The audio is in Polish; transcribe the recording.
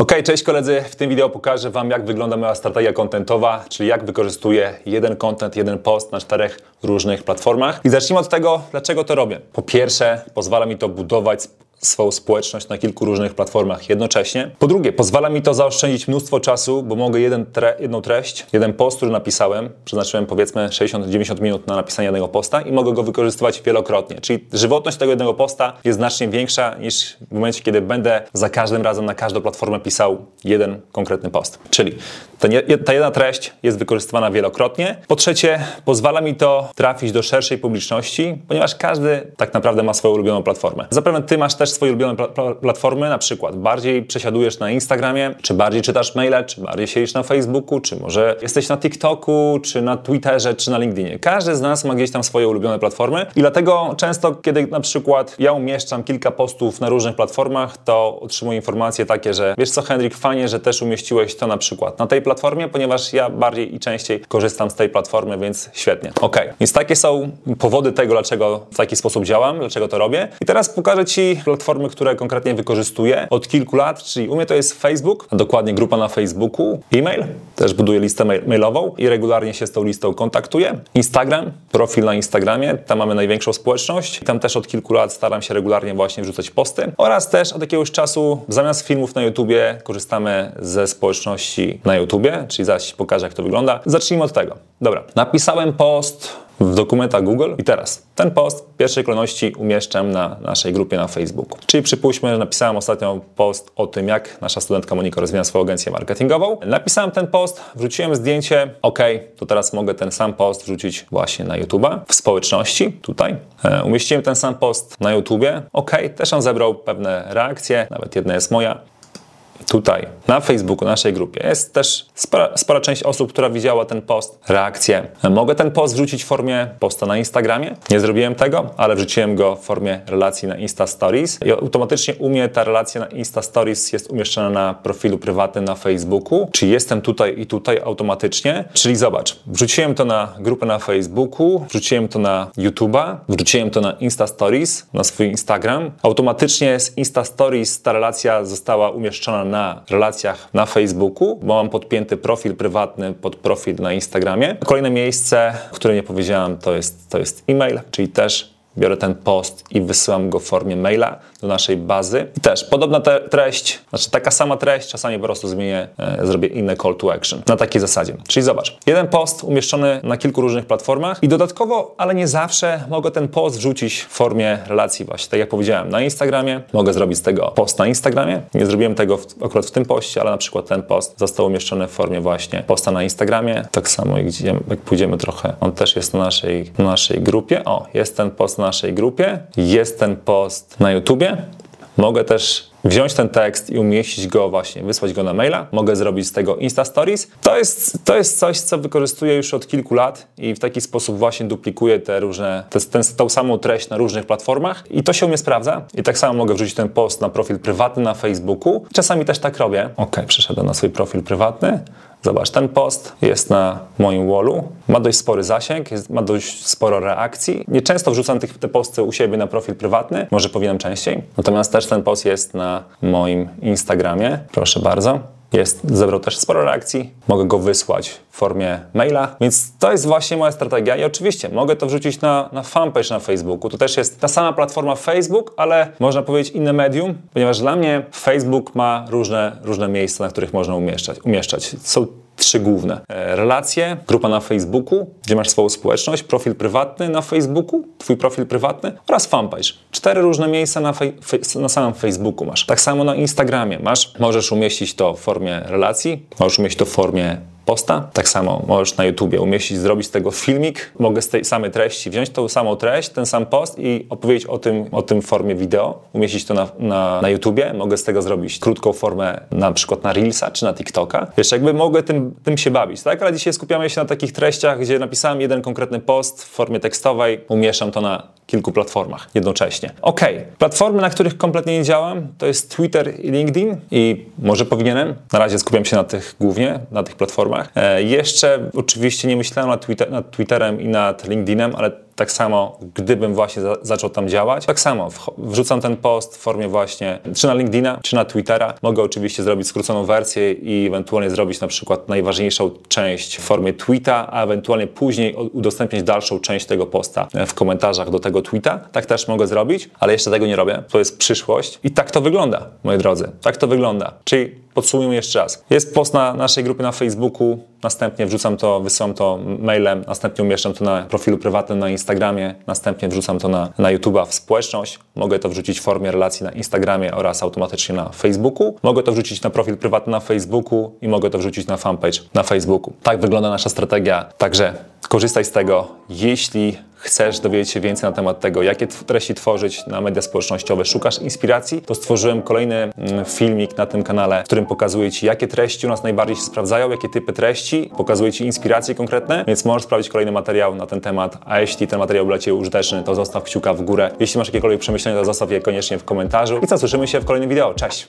Ok, cześć koledzy. W tym wideo pokażę Wam, jak wygląda moja strategia kontentowa, czyli jak wykorzystuję jeden content, jeden post na czterech różnych platformach. I zacznijmy od tego, dlaczego to robię. Po pierwsze, pozwala mi to budować swoją społeczność na kilku różnych platformach jednocześnie. Po drugie, pozwala mi to zaoszczędzić mnóstwo czasu, bo mogę jeden tre jedną treść, jeden post, który napisałem, przeznaczyłem powiedzmy 60-90 minut na napisanie jednego posta i mogę go wykorzystywać wielokrotnie. Czyli żywotność tego jednego posta jest znacznie większa niż w momencie, kiedy będę za każdym razem na każdą platformę pisał jeden konkretny post. Czyli ta jedna treść jest wykorzystywana wielokrotnie. Po trzecie, pozwala mi to trafić do szerszej publiczności, ponieważ każdy tak naprawdę ma swoją ulubioną platformę. Zapewne ty masz też swoje ulubione pla platformy, na przykład bardziej przesiadujesz na Instagramie, czy bardziej czytasz maile, czy bardziej siedzisz na Facebooku, czy może jesteś na TikToku, czy na Twitterze, czy na LinkedInie. Każdy z nas ma gdzieś tam swoje ulubione platformy i dlatego często, kiedy na przykład ja umieszczam kilka postów na różnych platformach, to otrzymuję informacje takie, że wiesz co Henryk, fajnie, że też umieściłeś to na przykład na tej platformie, ponieważ ja bardziej i częściej korzystam z tej platformy, więc świetnie. Ok, więc takie są powody tego, dlaczego w taki sposób działam, dlaczego to robię. I teraz pokażę Ci platformy, które konkretnie wykorzystuję od kilku lat, czyli u mnie to jest Facebook, a dokładnie grupa na Facebooku, e-mail, też buduję listę mailową i regularnie się z tą listą kontaktuję. Instagram, profil na Instagramie, tam mamy największą społeczność. Tam też od kilku lat staram się regularnie właśnie wrzucać posty oraz też od jakiegoś czasu zamiast filmów na YouTubie korzystamy ze społeczności na YouTubie, czyli zaś pokażę jak to wygląda. Zacznijmy od tego. Dobra, napisałem post w dokumentach Google. I teraz ten post w pierwszej kolejności umieszczam na naszej grupie na Facebooku. Czyli przypuśćmy, że napisałem ostatnio post o tym, jak nasza studentka Monika rozwija swoją agencję marketingową. Napisałem ten post, wrzuciłem zdjęcie, ok, to teraz mogę ten sam post wrzucić właśnie na YouTube'a, w społeczności, tutaj. E, umieściłem ten sam post na YouTubie, ok, też on zebrał pewne reakcje, nawet jedna jest moja tutaj na Facebooku, naszej grupie, jest też spora, spora, część osób, która widziała ten post, reakcję. Mogę ten post wrzucić w formie posta na Instagramie. Nie zrobiłem tego, ale wrzuciłem go w formie relacji na Insta Stories i automatycznie u mnie ta relacja na Insta Stories jest umieszczona na profilu prywatnym na Facebooku. Czy jestem tutaj i tutaj automatycznie? Czyli zobacz, wrzuciłem to na grupę na Facebooku, wrzuciłem to na YouTube'a, wrzuciłem to na Insta Stories, na swój Instagram. Automatycznie z Insta Stories ta relacja została umieszczona na relacjach na Facebooku, bo mam podpięty profil prywatny pod profil na Instagramie. Kolejne miejsce, które nie powiedziałam, to jest, to jest e-mail, czyli też biorę ten post i wysyłam go w formie maila do naszej bazy. I też podobna te treść, znaczy taka sama treść, czasami po prostu zmienię, e, zrobię inne call to action. Na takiej zasadzie. Czyli zobacz, jeden post umieszczony na kilku różnych platformach i dodatkowo, ale nie zawsze, mogę ten post wrzucić w formie relacji właśnie. Tak jak powiedziałem, na Instagramie. Mogę zrobić z tego post na Instagramie. Nie zrobiłem tego w, akurat w tym poście, ale na przykład ten post został umieszczony w formie właśnie posta na Instagramie. Tak samo jak, jak pójdziemy trochę, on też jest na naszej, na naszej grupie. O, jest ten post na naszej grupie, jest ten post na YouTubie. Mogę też wziąć ten tekst i umieścić go właśnie, wysłać go na maila. Mogę zrobić z tego Insta Stories. To jest, to jest coś, co wykorzystuję już od kilku lat i w taki sposób właśnie duplikuję te różne, te, ten, tą samą treść na różnych platformach i to się u mnie sprawdza. I tak samo mogę wrzucić ten post na profil prywatny na Facebooku. Czasami też tak robię. Ok, przeszedłem na swój profil prywatny. Zobacz, ten post jest na moim wallu, ma dość spory zasięg, jest, ma dość sporo reakcji. Nie często wrzucam tych, te posty u siebie na profil prywatny, może powinienem częściej. Natomiast też ten post jest na moim Instagramie. Proszę bardzo jest, zebrał też sporo reakcji. Mogę go wysłać w formie maila, więc to jest właśnie moja strategia. I oczywiście mogę to wrzucić na, na fanpage na Facebooku. To też jest ta sama platforma Facebook, ale można powiedzieć inne medium, ponieważ dla mnie Facebook ma różne, różne miejsca, na których można umieszczać. umieszczać. Są trzy główne. E, relacje, grupa na Facebooku, gdzie masz swoją społeczność, profil prywatny na Facebooku, twój profil prywatny oraz fanpage. Cztery różne miejsca na, na samym Facebooku masz. Tak samo na Instagramie masz, możesz umieścić to w formie relacji, możesz umieścić to w formie posta. Tak samo możesz na YouTubie umieścić, zrobić z tego filmik. Mogę z tej samej treści wziąć tą samą treść, ten sam post i opowiedzieć o tym, o tym w formie wideo, umieścić to na, na, na YouTubie. Mogę z tego zrobić krótką formę na przykład na Reelsa czy na TikToka. Wiesz, jakby mogę tym, tym się bawić, tak? Ale dzisiaj skupiamy się na takich treściach, gdzie napisałem jeden konkretny post w formie tekstowej, umieszczam to na kilku platformach jednocześnie. Ok, platformy, na których kompletnie nie działam, to jest Twitter i LinkedIn i może powinienem. Na razie skupiam się na tych głównie, na tych platformach platformach. E, jeszcze oczywiście nie myślałem nad, Twitter, nad Twitterem i nad LinkedInem, ale tak samo, gdybym właśnie za, zaczął tam działać, tak samo wrzucam ten post w formie właśnie czy na LinkedIna, czy na Twittera. Mogę oczywiście zrobić skróconą wersję i ewentualnie zrobić na przykład najważniejszą część w formie tweeta, a ewentualnie później udostępnić dalszą część tego posta w komentarzach do tego tweeta. Tak też mogę zrobić, ale jeszcze tego nie robię. To jest przyszłość i tak to wygląda, moi drodzy. Tak to wygląda. Czyli Podsumujmy jeszcze raz. Jest post na naszej grupie na Facebooku, następnie wrzucam to, wysyłam to mailem, następnie umieszczam to na profilu prywatnym na Instagramie, następnie wrzucam to na, na YouTube'a w społeczność. Mogę to wrzucić w formie relacji na Instagramie oraz automatycznie na Facebooku. Mogę to wrzucić na profil prywatny na Facebooku i mogę to wrzucić na fanpage na Facebooku. Tak wygląda nasza strategia. Także korzystaj z tego, jeśli chcesz dowiedzieć się więcej na temat tego, jakie treści tworzyć na media społecznościowe, szukasz inspiracji, to stworzyłem kolejny mm, filmik na tym kanale, w którym pokazuję Ci, jakie treści u nas najbardziej się sprawdzają, jakie typy treści, pokazuję Ci inspiracje konkretne, więc możesz sprawdzić kolejny materiał na ten temat, a jeśli ten materiał był dla Ciebie użyteczny, to zostaw kciuka w górę. Jeśli masz jakiekolwiek przemyślenia, to zostaw je koniecznie w komentarzu i co, słyszymy się w kolejnym wideo. Cześć!